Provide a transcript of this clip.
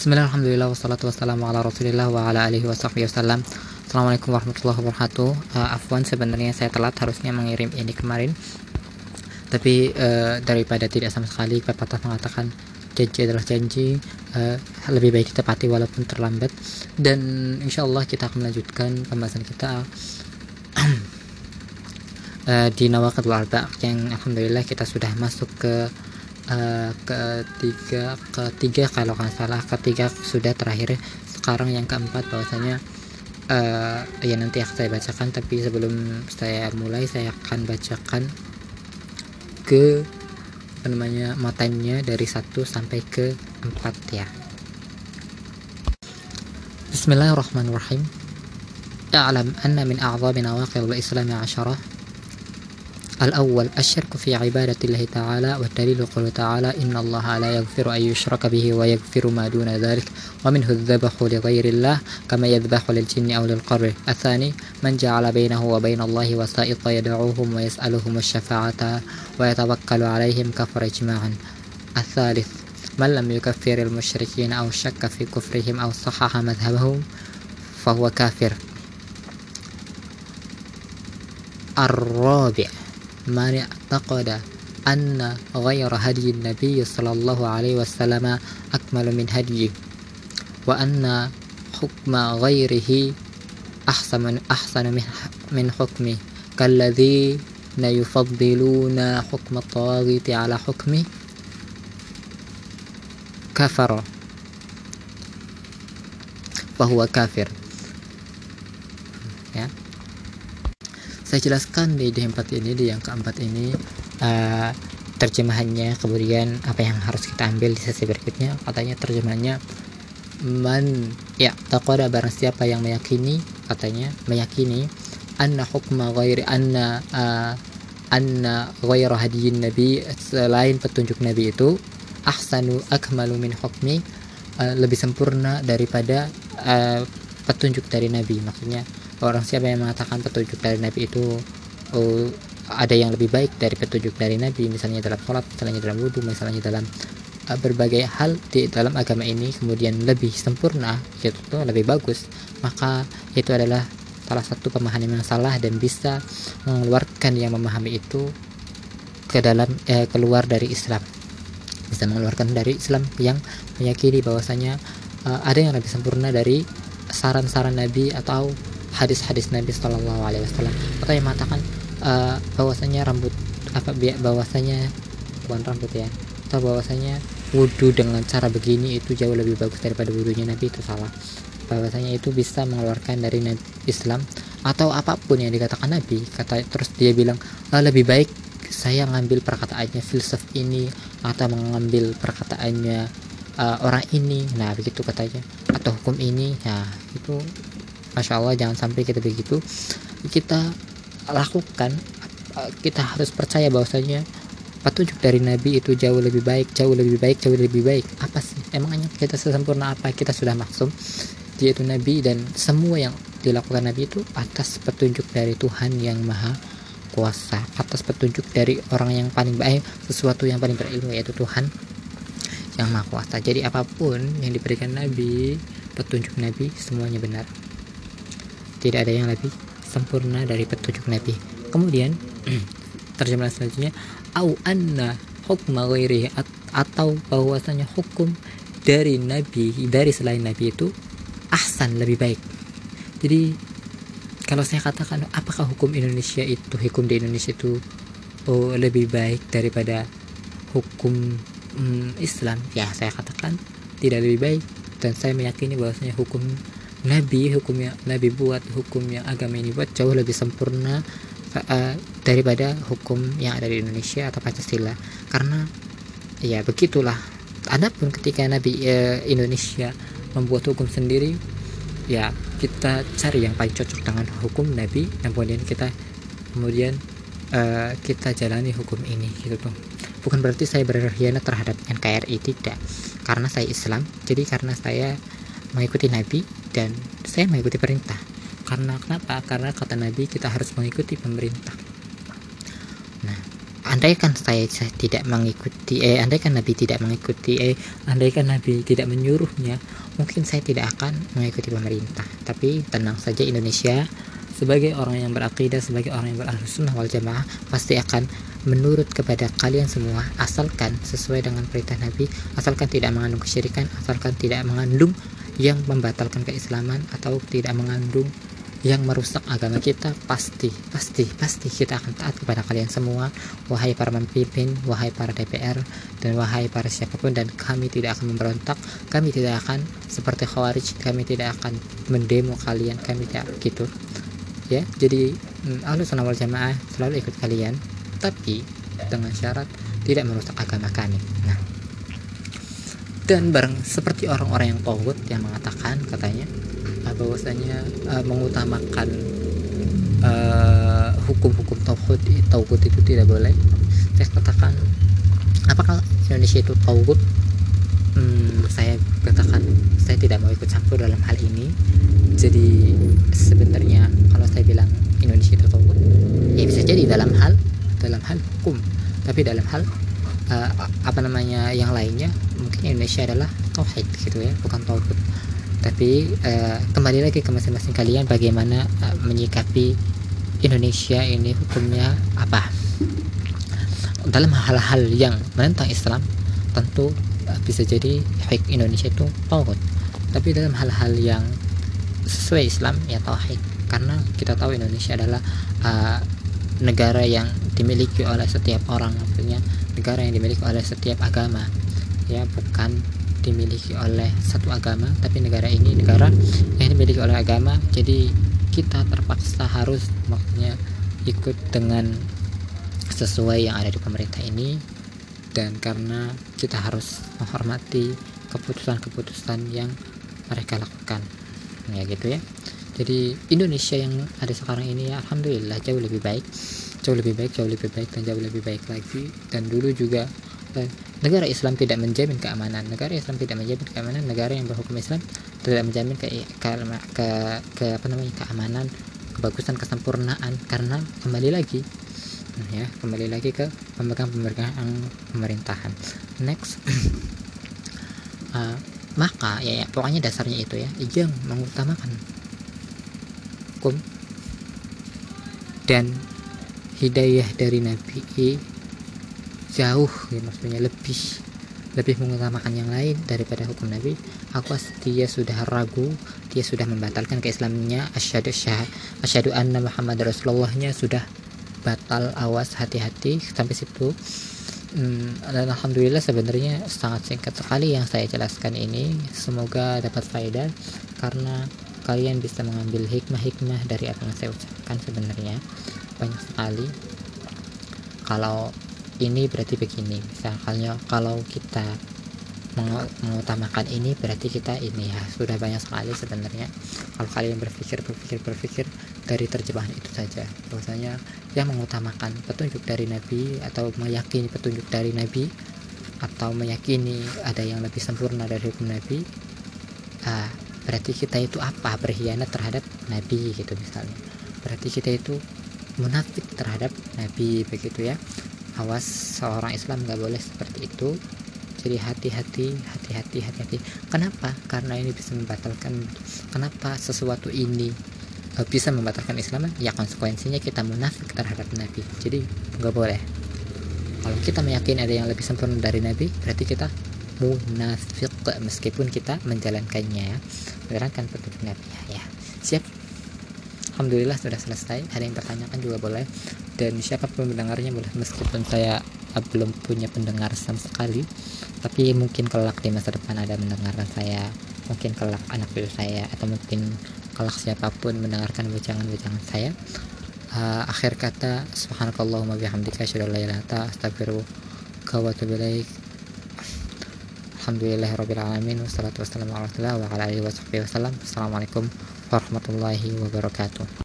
Bismillah, alhamdulillah, wassalatu wassalamu ala rasulillah wa ala alihi wa sahbihi wasallam. Assalamualaikum warahmatullahi wabarakatuh. Uh, Afwan, sebenarnya saya telat harusnya mengirim ini kemarin. Tapi uh, daripada tidak sama sekali pepatah mengatakan janji adalah janji. Uh, Lebih baik ditepati walaupun terlambat. Dan insya Allah kita akan melanjutkan pembahasan kita uh, Di Nawakatul Arba yang Alhamdulillah kita sudah masuk ke uh, ketiga ketiga kalau nggak salah ketiga sudah terakhir. Sekarang yang keempat bahwasanya uh, ya nanti akan saya bacakan tapi sebelum saya mulai saya akan bacakan ke apa namanya matanya dari satu sampai ke empat ya. Bismillahirrahmanirrahim. Min a'zami nawaqil al-islam 'asharah الأول الشرك في عبادة الله تعالى والدليل قوله تعالى إن الله لا يغفر أن يشرك به ويغفر ما دون ذلك ومنه الذبح لغير الله كما يذبح للجن أو للقبر. الثاني من جعل بينه وبين الله وسائط يدعوهم ويسألهم الشفاعة ويتوكل عليهم كفر إجماعا الثالث من لم يكفر المشركين أو شك في كفرهم أو صحح مذهبهم فهو كافر. الرابع من اعتقد أن غير هدي النبي صلى الله عليه وسلم أكمل من هديه وأن حكم غيره أحسن أحسن من من حكمه. كالذين يفضلون حكم الطاغوت على حكمه كفر. فهو كافر. Saya jelaskan di, di empat ini di yang keempat ini uh, terjemahannya kemudian apa yang harus kita ambil di sesi berikutnya. Katanya terjemahannya man ya takoda barang siapa yang meyakini katanya meyakini anna hukma ghairi anna uh, anna ghaira hadiyin nabi selain petunjuk nabi itu ahsanu akmalu min hukmi uh, lebih sempurna daripada uh, petunjuk dari nabi. Maksudnya orang siapa yang mengatakan petunjuk dari Nabi itu oh, ada yang lebih baik dari petunjuk dari Nabi misalnya dalam sholat misalnya dalam wudhu misalnya dalam uh, berbagai hal di dalam agama ini kemudian lebih sempurna itu tuh lebih bagus maka itu adalah salah satu pemahaman yang salah dan bisa mengeluarkan yang memahami itu ke dalam eh, keluar dari Islam. Bisa mengeluarkan dari Islam yang meyakini bahwasanya uh, ada yang lebih sempurna dari saran-saran Nabi atau hadis-hadis Nabi Shallallahu Alaihi Wasallam. Atau yang mengatakan uh, bahwasanya rambut apa bahwasanya bukan rambut ya atau bahwasanya wudhu dengan cara begini itu jauh lebih bagus daripada wudhunya Nabi itu salah. Bahwasanya itu bisa mengeluarkan dari Islam atau apa pun yang dikatakan Nabi. Kata terus dia bilang ah, lebih baik saya ngambil perkataannya filsuf ini atau mengambil perkataannya uh, orang ini. Nah begitu katanya. Atau hukum ini. Nah itu Masya Allah jangan sampai kita begitu. Kita lakukan kita harus percaya bahwasanya petunjuk dari Nabi itu jauh lebih baik jauh lebih baik jauh lebih baik. Apa sih? Emangnya kita sesempurna apa? Kita sudah maksum yaitu Nabi dan semua yang dilakukan Nabi itu atas petunjuk dari Tuhan yang maha kuasa atas petunjuk dari orang yang paling baik sesuatu yang paling berilmu yaitu Tuhan yang maha kuasa. Jadi apa pun yang diberikan Nabi petunjuk Nabi semuanya benar tidak ada yang lebih sempurna dari petunjuk Nabi. Kemudian terjemahan selanjutnya au anna hukma atau bahwasanya hukum dari Nabi dari selain Nabi itu ahsan lebih baik. Jadi kalau saya katakan apakah hukum Indonesia itu hukum di Indonesia itu oh, lebih baik daripada hukum hmm, Islam? Ya saya katakan tidak lebih baik dan saya meyakini bahwasanya hukum Nabi hukum yang Nabi buat hukum yang agama ini buat jauh lebih sempurna uh, daripada hukum yang ada di Indonesia atau Pancasila. Karena ya begitulah. Adapun ketika Nabi uh, Indonesia membuat hukum sendiri ya kita cari yang paling cocok dengan hukum Nabi dan kemudian kita kemudian uh, kita jalani hukum ini gitu tuh. Bukan berarti saya berkhianat terhadap NKRI tidak. Karena saya Islam jadi karena saya mengikuti Nabi dan saya mengikuti perintah. Karena kenapa? Karena kata Nabi kita harus mengikuti pemerintah. Nah andaikan saya, tidak mengikuti eh andaikan Nabi tidak mengikuti eh andaikan Nabi tidak menyuruhnya mungkin saya tidak akan mengikuti pemerintah. Tapi tenang saja Indonesia sebagai orang yang berakidah sebagai orang yang berahlus sunnah wal jamaah pasti akan menurut kepada kalian semua asalkan sesuai dengan perintah Nabi asalkan tidak mengandung kesyirikan asalkan tidak mengandung yang membatalkan keislaman atau tidak mengandung yang merusak agama kita pasti pasti pasti kita akan taat kepada kalian semua. Wahai para pemimpin wahai para DPR dan wahai para siapa pun dan kami tidak akan memberontak. Kami tidak akan seperti khawarij kami tidak akan mendemo kalian. Kami tidak gitu ya jadi mm, Allah wal jamaah selalu ikut kalian tapi dengan syarat tidak merusak agama kami. Nah dan bareng seperti orang-orang yang togut yang mengatakan katanya uh, bahwasanya uh, mengutamakan uh, hukum-hukum tauhid tauhid itu tidak boleh. Saya katakan apakah Indonesia itu tauhid hmm, saya katakan saya tidak mau ikut campur dalam hal ini. Jadi sebenarnya kalau saya bilang Indonesia itu tauhid ya bisa jadi dalam hal dalam hal hukum. Tapi dalam hal uh, apa namanya yang lainnya mungkin Indonesia adalah tauhid gitu ya bukan tauhid. Tapi uh, kembali lagi ke masing-masing kalian bagaimana uh, menyikapi Indonesia ini hukumnya apa. Dalam hal-hal yang menentang Islam tentu uh, bisa jadi hak Indonesia itu tauhid. Tapi dalam hal-hal yang sesuai Islam ya tauhid. Karena kita tahu Indonesia adalah uh, negara yang dimiliki oleh setiap orang maksudnya negara yang dimiliki oleh setiap agama. Ya bukan dimiliki oleh satu agama tapi negara ini negara yang dimiliki oleh agama. Jadi kita terpaksa harus maksudnya ikut dengan sesuai yang ada di pemerintah ini. Dan karena kita harus menghormati keputusan-keputusan yang mereka lakukan. Ya gitu ya jadi Indonesia yang ada sekarang ini ya Alhamdulillah jauh lebih baik. Jauh lebih baik jauh lebih baik dan jauh lebih baik lagi. Dan dulu juga eh, negara Islam tidak menjamin keamanan. Negara Islam tidak menjamin keamanan. Negara yang berhukum Islam tidak menjamin ke ke, ke, ke apa namanya keamanan kebagusan kesempurnaan. Karena kembali lagi ya kembali lagi ke pemegang pemegang pemerintahan. Next. Uh, maka ya, ya pokoknya dasarnya itu ya yang mengutamakan hukum. Dan hidayah dari Nabi jauh ya maksudnya lebih lebih mengutamakan yang lain daripada hukum Nabi. Aku dia sudah ragu dia sudah membatalkan keislamannya. Asyhadu asyhadu anna Muhammad Rasulullahnya sudah batal awas hati-hati sampai situ. Hmm, dan alhamdulillah sebenarnya sangat singkat sekali yang saya jelaskan ini. Semoga dapat faedah karena kalian bisa mengambil hikmah-hikmah dari apa yang saya ucapkan sebenarnya. Banyak sekali. Kalau ini berarti begini misalnya kalau kita mengutamakan ini berarti kita ini ya sudah banyak sekali sebenarnya. Kalau kalian berpikir berpikir berpikir dari terjemahan itu saja. Bahwasanya yang mengutamakan petunjuk dari Nabi atau meyakini petunjuk dari Nabi atau meyakini ada yang lebih sempurna dari hukum Nabi ah, berarti kita itu apa? Berkhianat terhadap Nabi gitu misalnya. Berarti kita itu munafik terhadap Nabi begitu ya. Awas seorang Islam nggak boleh seperti itu. Jadi hati-hati hati-hati hati-hati. Kenapa? Karena ini bisa membatalkan kenapa sesuatu ini uh, bisa membatalkan Islam? Ya konsekuensinya kita munafik terhadap Nabi. Jadi nggak boleh. Kalau kita meyakini ada yang lebih sempurna dari Nabi berarti kita munafik meskipun kita menjalankannya ya menjalankan petunjuk Nabi ya. Siap? Alhamdulillah sudah selesai. Ada yang pertanyakan juga boleh. Dan siapa pun mendengarnya boleh meskipun saya belum punya pendengar sama sekali tapi mungkin kelak di masa depan ada mendengarkan saya mungkin kelak anak cucu saya atau mungkin kelak siapa pun mendengarkan wejangan-wejangan saya. Uh, akhir kata subhanakallahumma bihamdika asyhadu an la ilaha illa anta astaghfiruka wa atubu ilaik Alhamdulillahirabbil alamin wassalatu wassalamu ala wa ala alihi wasallam. Assalamualaikum warahmatullahi wabarakatuh